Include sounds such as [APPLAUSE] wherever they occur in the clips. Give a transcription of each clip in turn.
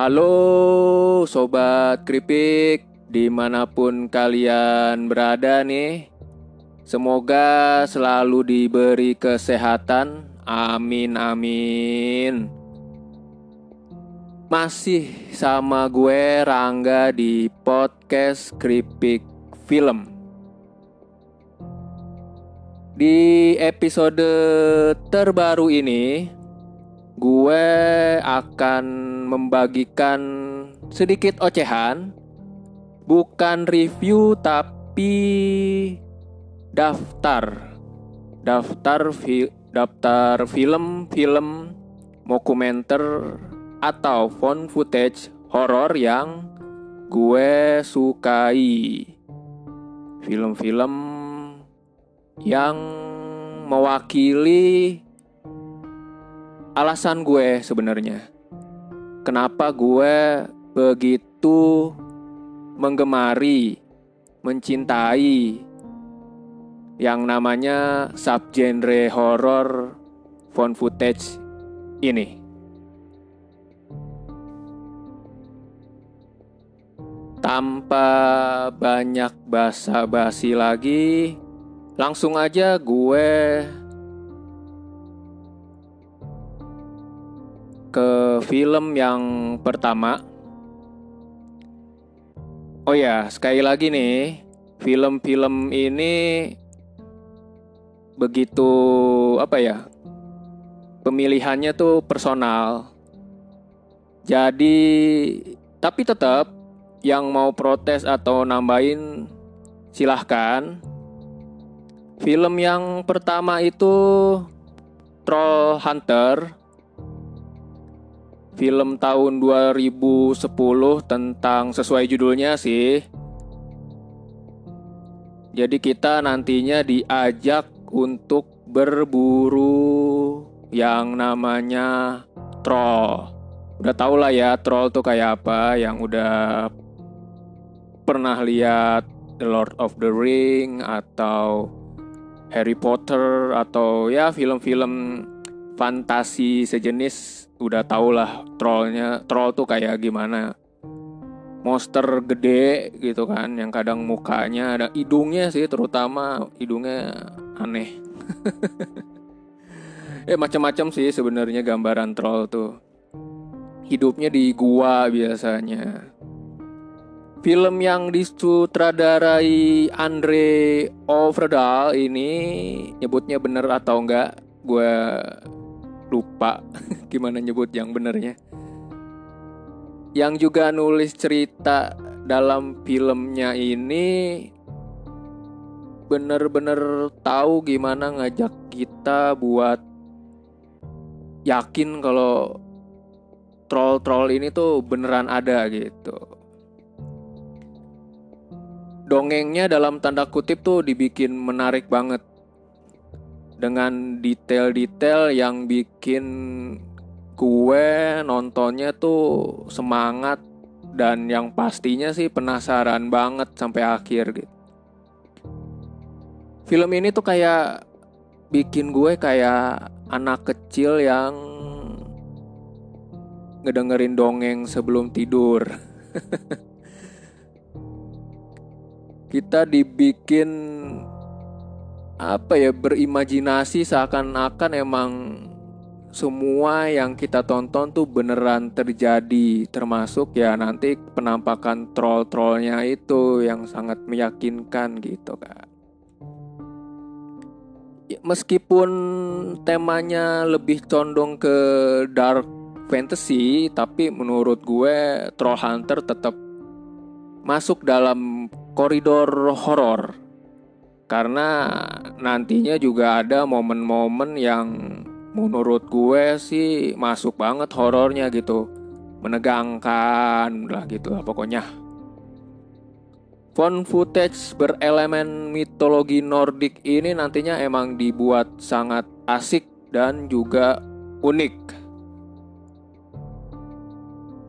Halo Sobat Kripik Di mana pun kalian berada nih Semoga selalu diberi kesehatan. Amin amin. Masih sama gue Rangga di podcast Kripik Film. Di episode terbaru ini gue akan membagikan sedikit ocehan, bukan review tapi daftar, daftar fi daftar film-film dokumenter atau phone footage horor yang gue sukai. Film-film yang mewakili alasan gue sebenarnya kenapa gue begitu menggemari, mencintai yang namanya subgenre horror phone footage ini. Tanpa banyak basa-basi lagi, langsung aja gue ke film yang pertama. Oh ya, sekali lagi nih, film-film ini begitu apa ya? Pemilihannya tuh personal. Jadi, tapi tetap yang mau protes atau nambahin silahkan. Film yang pertama itu Troll Hunter film tahun 2010 tentang sesuai judulnya sih. Jadi kita nantinya diajak untuk berburu yang namanya troll. Udah tau lah ya troll tuh kayak apa yang udah pernah lihat The Lord of the Ring atau Harry Potter atau ya film-film fantasi sejenis udah tau lah trollnya troll tuh kayak gimana. Monster gede gitu kan yang kadang mukanya ada hidungnya sih terutama hidungnya aneh. [LAUGHS] Eh macam-macam sih sebenarnya gambaran troll tuh. Hidupnya di gua biasanya. Film yang disutradarai Andre Overdal ini nyebutnya bener atau enggak gue lupa [LAUGHS] gimana nyebut yang benernya yang juga nulis cerita dalam filmnya ini bener-bener tahu gimana ngajak kita buat yakin kalau troll-troll ini tuh beneran ada gitu. Dongengnya dalam tanda kutip tuh dibikin menarik banget dengan detail-detail yang bikin gue nontonnya tuh semangat dan yang pastinya sih penasaran banget sampai akhir gitu. Film ini tuh kayak bikin gue kayak anak kecil yang ngedengerin dongeng sebelum tidur. [LAUGHS] Kita dibikin apa ya berimajinasi seakan-akan emang semua yang kita tonton tuh beneran terjadi termasuk ya nanti penampakan troll-trollnya itu yang sangat meyakinkan gitu kan ya, meskipun temanya lebih condong ke dark fantasy tapi menurut gue Troll Hunter tetap masuk dalam koridor horor karena nantinya juga ada momen-momen yang menurut gue sih masuk banget horornya gitu menegangkan lah gitu lah pokoknya Fun footage berelemen mitologi Nordik ini nantinya emang dibuat sangat asik dan juga unik.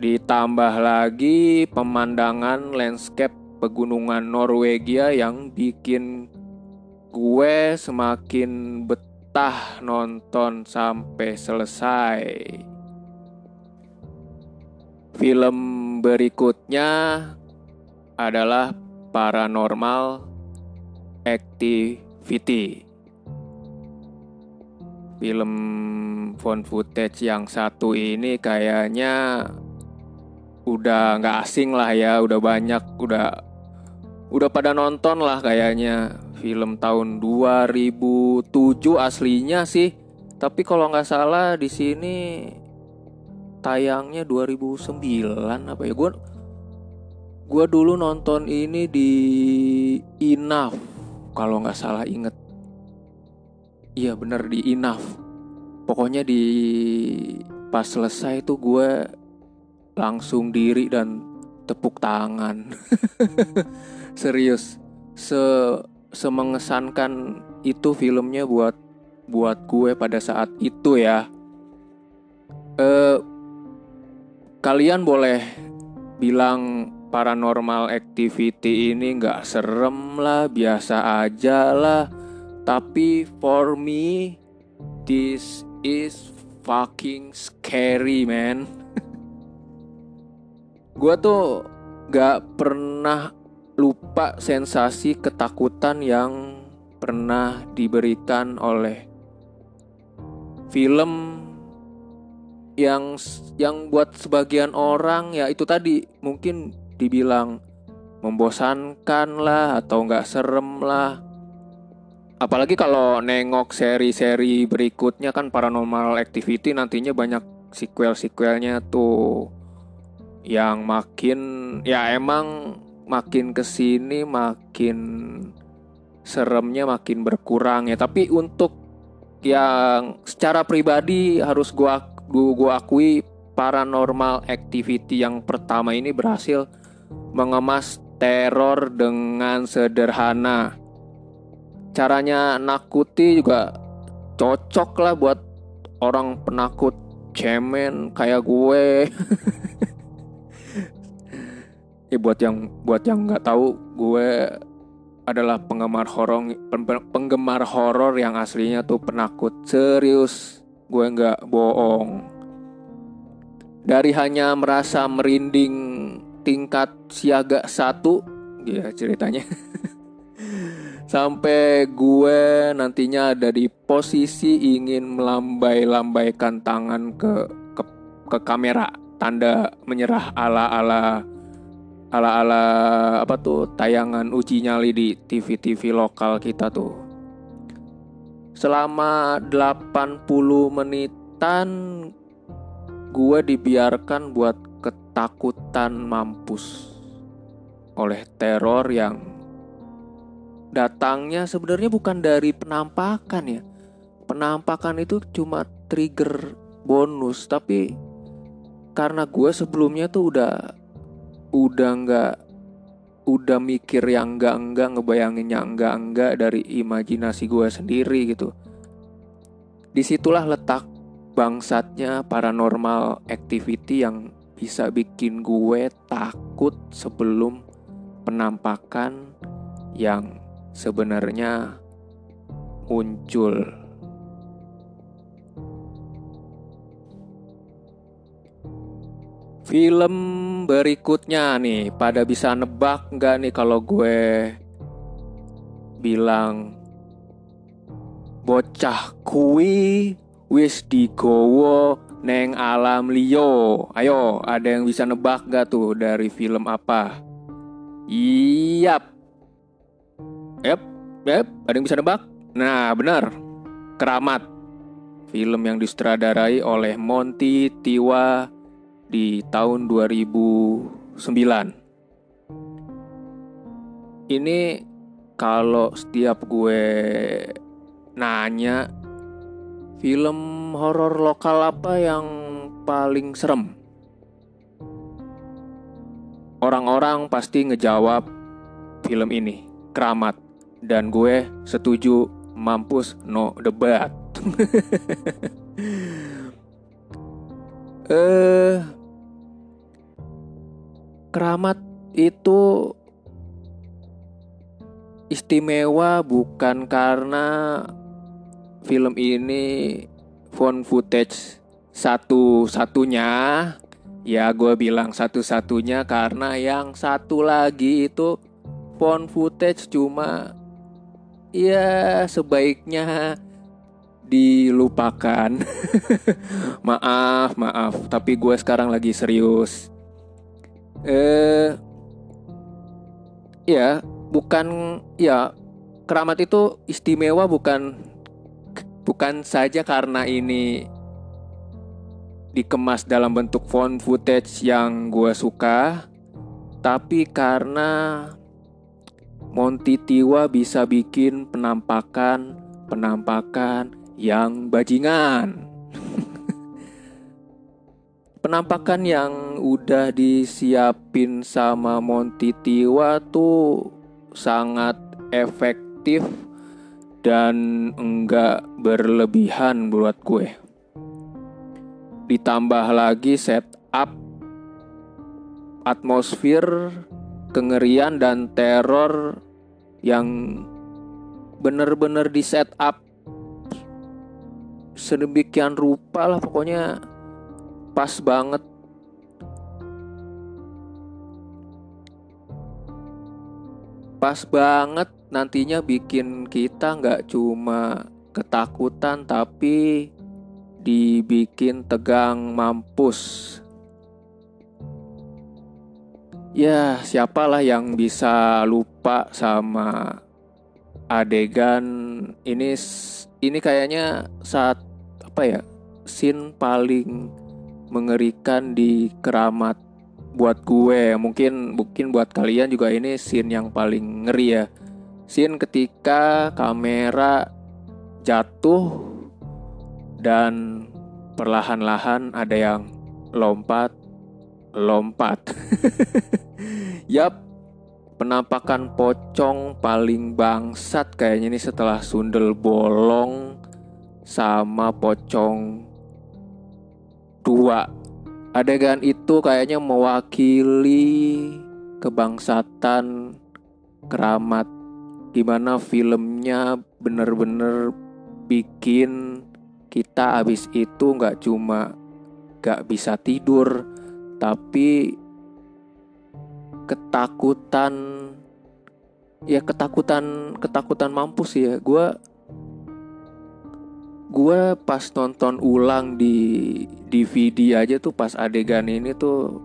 Ditambah lagi pemandangan landscape pegunungan Norwegia yang bikin gue semakin betah nonton sampai selesai. film berikutnya adalah Paranormal Activity. Film phone footage yang satu ini kayaknya udah nggak asing lah ya, udah banyak, udah udah pada nonton lah kayaknya film tahun 2007 aslinya sih. Tapi kalau nggak salah di sini tayangnya 2009 apa ya? Gue gua dulu nonton ini di Inaf kalau nggak salah inget. Iya bener di Inaf. Pokoknya di pas selesai tuh gue langsung diri dan tepuk tangan. [LAUGHS] Serius, se semengesankan itu filmnya buat buat gue pada saat itu ya. Eh, kalian boleh bilang paranormal activity ini nggak serem lah, biasa aja lah. Tapi for me, this is fucking scary man. [LAUGHS] gue tuh gak pernah lupa sensasi ketakutan yang pernah diberikan oleh film yang yang buat sebagian orang ya itu tadi mungkin dibilang membosankan lah atau nggak serem lah apalagi kalau nengok seri-seri berikutnya kan paranormal activity nantinya banyak sequel-sequelnya tuh. Yang makin ya emang makin ke sini makin seremnya makin berkurang ya. Tapi untuk yang secara pribadi harus gua gua akui paranormal activity yang pertama ini berhasil mengemas teror dengan sederhana. Caranya nakuti juga cocok lah buat orang penakut cemen kayak gue [LAUGHS] ya buat yang buat yang nggak tahu gue adalah penggemar horor penggemar horor yang aslinya tuh penakut serius. Gue nggak bohong. Dari hanya merasa merinding tingkat siaga satu ya ceritanya. [LAUGHS] Sampai gue nantinya ada di posisi ingin melambai-lambaikan tangan ke, ke ke kamera tanda menyerah ala-ala ala-ala apa tuh tayangan uji nyali di TV-TV lokal kita tuh. Selama 80 menitan gue dibiarkan buat ketakutan mampus oleh teror yang datangnya sebenarnya bukan dari penampakan ya. Penampakan itu cuma trigger bonus tapi karena gue sebelumnya tuh udah udah nggak udah mikir yang enggak enggak ngebayangin yang enggak enggak dari imajinasi gue sendiri gitu di situlah letak bangsatnya paranormal activity yang bisa bikin gue takut sebelum penampakan yang sebenarnya muncul. Film berikutnya nih, pada bisa nebak nggak nih kalau gue bilang bocah kui wis digowo neng alam liyo. Ayo, ada yang bisa nebak gak tuh dari film apa? Iyap. Yap, yap, ada yang bisa nebak? Nah, benar. Keramat. Film yang disutradarai oleh Monty Tiwa di tahun 2009. Ini kalau setiap gue nanya film horor lokal apa yang paling serem? Orang-orang pasti ngejawab film ini, Keramat. Dan gue setuju mampus no debat. [LAUGHS] eh Keramat itu istimewa bukan karena film ini phone footage satu-satunya Ya gue bilang satu-satunya karena yang satu lagi itu phone footage cuma ya sebaiknya dilupakan. [LAUGHS] maaf, maaf, tapi gue sekarang lagi serius. Eh ya, bukan ya keramat itu istimewa bukan bukan saja karena ini dikemas dalam bentuk phone footage yang gue suka, tapi karena Monty Tiwa bisa bikin penampakan penampakan yang bajingan. [LAUGHS] Penampakan yang udah disiapin sama Monty Tiwa tuh sangat efektif dan enggak berlebihan buat gue. Ditambah lagi setup atmosfer kengerian dan teror yang bener-bener di setup sedemikian rupa lah pokoknya pas banget. Pas banget nantinya bikin kita nggak cuma ketakutan tapi dibikin tegang mampus. Ya siapalah yang bisa lupa sama adegan. Ini ini kayaknya saat apa ya scene paling mengerikan di keramat buat gue. Mungkin mungkin buat kalian juga ini scene yang paling ngeri ya. Scene ketika kamera jatuh dan perlahan-lahan ada yang lompat lompat. [LAUGHS] Yap penampakan pocong paling bangsat kayaknya ini setelah sundel bolong sama pocong tua. Adegan itu kayaknya mewakili kebangsatan keramat gimana filmnya bener-bener bikin kita abis itu nggak cuma gak bisa tidur tapi ketakutan ya ketakutan ketakutan mampus ya gue gue pas nonton ulang di DVD aja tuh pas adegan ini tuh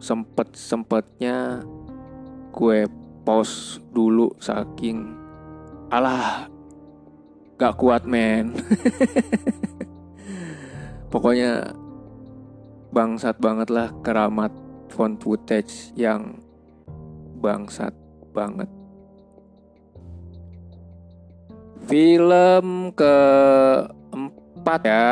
sempet sempetnya gue pause dulu saking alah gak kuat men. [LAUGHS] Pokoknya bangsat banget lah keramat font footage yang bangsat banget. Film ke keempat ya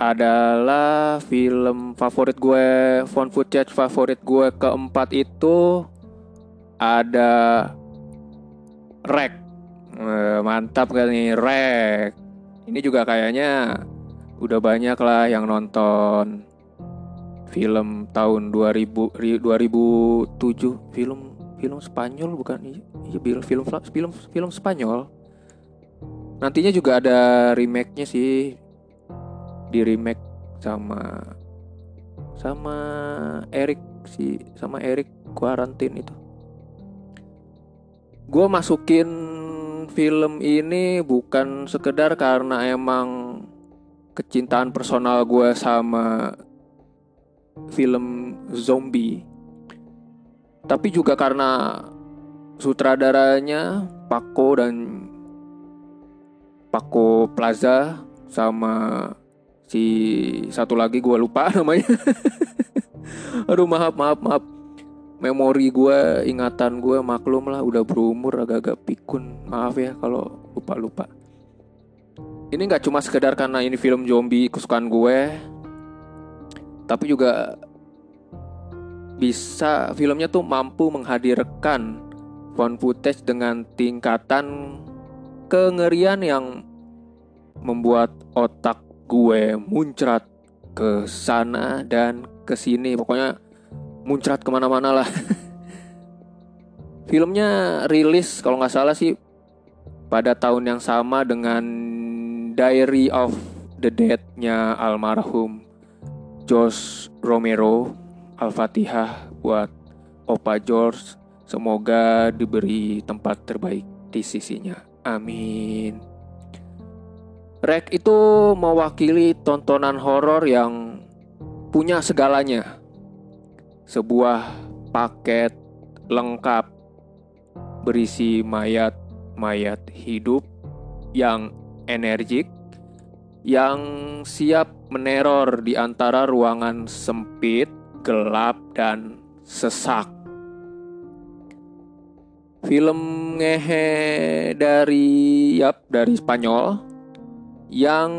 adalah film favorit gue, phone footage favorit gue keempat itu ada Rek. Mantap kan nih Rek. Ini juga kayaknya udah banyak lah yang nonton film tahun 2000 2007 film film Spanyol bukan iya film film film film Spanyol Nantinya juga ada remake-nya sih. Di remake sama sama Eric sih, sama Eric Quarantine itu. Gue masukin film ini bukan sekedar karena emang kecintaan personal gue sama film zombie tapi juga karena sutradaranya Paco dan Paco Plaza sama si satu lagi gue lupa [LAUGHS] namanya. Aduh maaf maaf maaf. Memori gue, ingatan gue maklum lah udah berumur agak-agak pikun. Maaf ya kalau lupa-lupa. Ini nggak cuma sekedar karena ini film zombie kesukaan gue, tapi juga bisa filmnya tuh mampu menghadirkan found footage dengan tingkatan kengerian yang membuat otak gue muncrat ke sana dan ke sini. Pokoknya muncrat ke mana-mana lah. [LAUGHS] Filmnya rilis kalau nggak salah sih pada tahun yang sama dengan Diary of the Dead-nya almarhum Josh Romero Al-Fatihah buat Opa George. Semoga diberi tempat terbaik di sisinya. Amin Rek itu mewakili tontonan horor yang punya segalanya. Sebuah paket lengkap berisi mayat-mayat hidup yang energik yang siap meneror di antara ruangan sempit, gelap dan sesak. Film ngehe dari yap dari Spanyol yang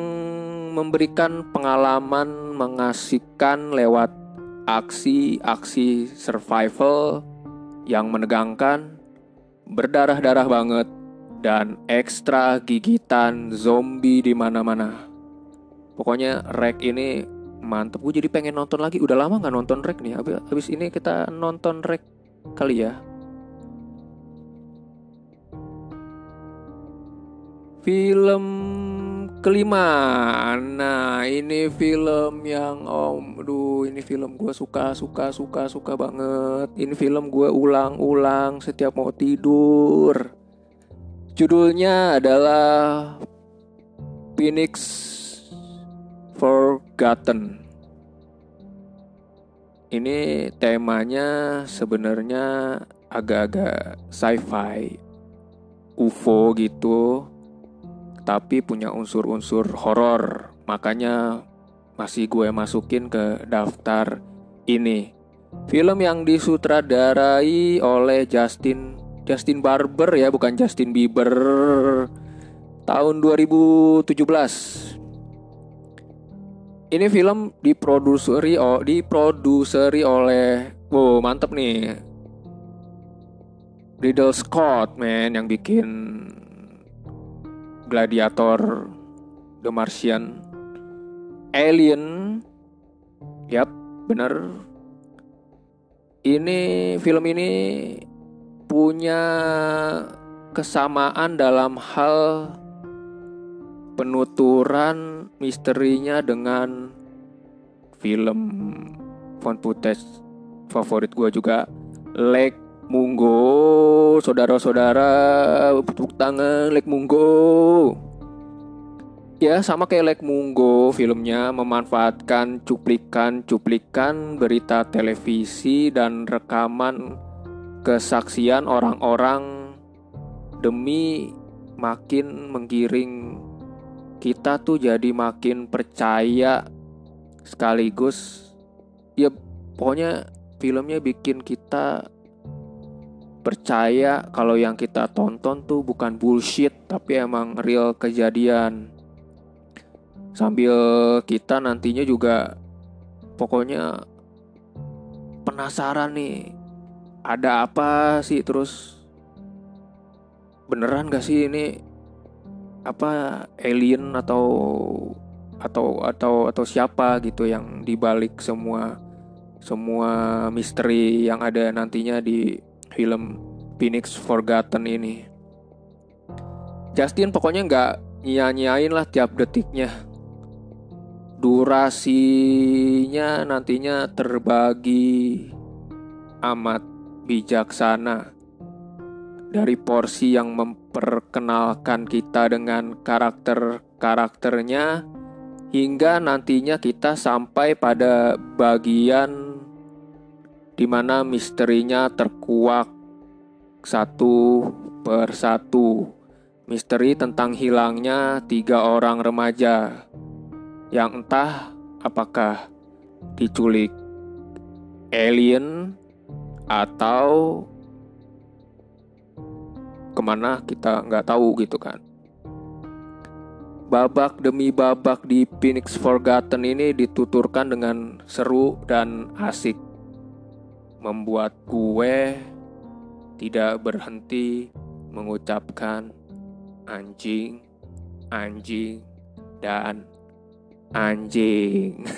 memberikan pengalaman mengasihkan lewat aksi-aksi survival yang menegangkan, berdarah-darah banget, dan ekstra gigitan zombie di mana-mana. Pokoknya Rek ini mantep. Gue jadi pengen nonton lagi. Udah lama nggak nonton Rek nih. Habis ini kita nonton Rek kali ya. Film kelima. Nah ini film yang om aduh ini film gue suka suka suka suka banget. Ini film gue ulang-ulang setiap mau tidur. Judulnya adalah Phoenix Forgotten. Ini temanya sebenarnya agak-agak sci-fi UFO gitu tapi punya unsur-unsur horor. Makanya masih gue masukin ke daftar ini. Film yang disutradarai oleh Justin Justin Barber ya, bukan Justin Bieber. Tahun 2017. Ini film diproduseri oh, diproduseri oleh wow mantep nih Riddle Scott man yang bikin Gladiator, The Martian, Alien, yap, bener. Ini film ini punya kesamaan dalam hal penuturan misterinya dengan film font footage favorit gue juga Lake Munggo, saudara-saudara, tepuk tangan Lek Munggo. Ya, sama kayak Lek Munggo, filmnya memanfaatkan cuplikan-cuplikan berita televisi dan rekaman kesaksian orang-orang demi makin menggiring kita tuh jadi makin percaya sekaligus ya pokoknya filmnya bikin kita percaya kalau yang kita tonton tuh bukan bullshit tapi emang real kejadian. Sambil kita nantinya juga pokoknya penasaran nih ada apa sih? Terus beneran gak sih ini apa alien atau atau atau atau siapa gitu yang dibalik semua semua misteri yang ada nantinya di film Phoenix Forgotten ini. Justin pokoknya nggak nyia-nyiain lah tiap detiknya. Durasinya nantinya terbagi amat bijaksana dari porsi yang memperkenalkan kita dengan karakter-karakternya hingga nantinya kita sampai pada bagian di mana misterinya terkuak satu per satu. Misteri tentang hilangnya tiga orang remaja yang entah apakah diculik alien atau ke mana kita nggak tahu gitu kan. Babak demi babak di Phoenix Forgotten ini dituturkan dengan seru dan asik membuat gue tidak berhenti mengucapkan anjing, anjing, dan anjing. [LAUGHS]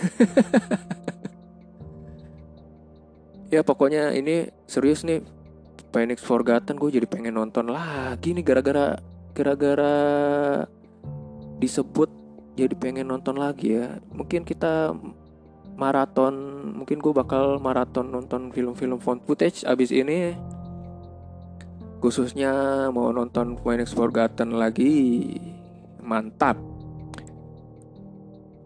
ya pokoknya ini serius nih Phoenix Forgotten gue jadi pengen nonton lagi nih gara-gara gara-gara disebut jadi pengen nonton lagi ya. Mungkin kita maraton mungkin gue bakal maraton nonton film-film found footage. Abis ini khususnya mau nonton Phoenix Forgotten lagi. Mantap.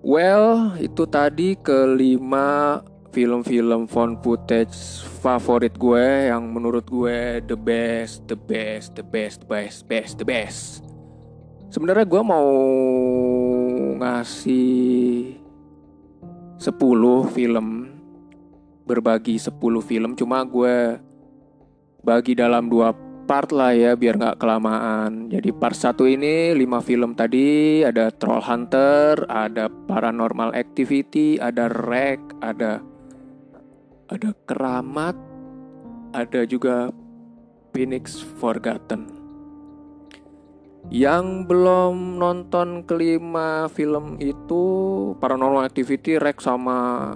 Well itu tadi kelima film-film found footage favorit gue yang menurut gue the best the best the best the best best the best. Sebenarnya gue mau ngasih 10 film berbagi 10 film cuma gue bagi dalam dua part lah ya biar nggak kelamaan. Jadi part satu ini lima film tadi ada Troll Hunter, ada Paranormal Activity, ada Rek, ada ada Keramat, ada juga Phoenix Forgotten. Yang belum nonton kelima film itu Paranormal Activity, Rek sama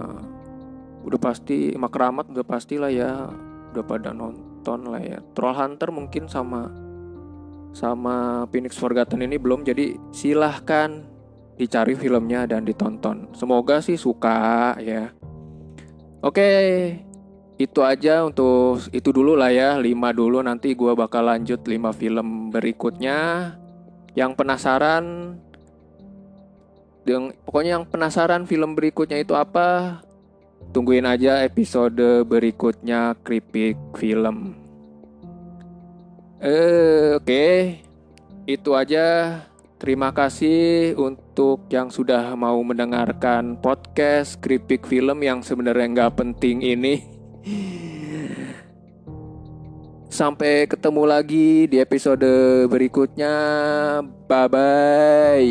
udah pasti Makeramat udah pasti lah ya. Udah pada nonton nonton lah ya. Troll Hunter mungkin sama sama Phoenix Forgotten ini belum jadi silahkan dicari filmnya dan ditonton. Semoga sih suka ya. Oke itu aja untuk itu dulu lah ya 5 dulu. Nanti gue bakal lanjut 5 film berikutnya yang penasaran yang pokoknya yang penasaran film berikutnya itu apa Tungguin aja episode berikutnya Kripik Film. Eh, oke. Okay. Itu aja. Terima kasih untuk yang sudah mau mendengarkan podcast Kripik Film yang sebenarnya nggak penting ini. [LAUGHS] Sampai ketemu lagi di episode berikutnya. Bye bye.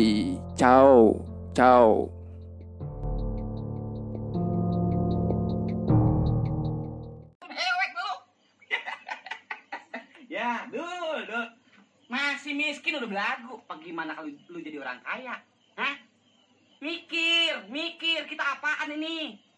Ciao. Ciao. [LAUGHS] masih miskin udah belagu. Bagaimana kalau lu jadi orang kaya? Hah? Mikir, mikir kita apaan ini?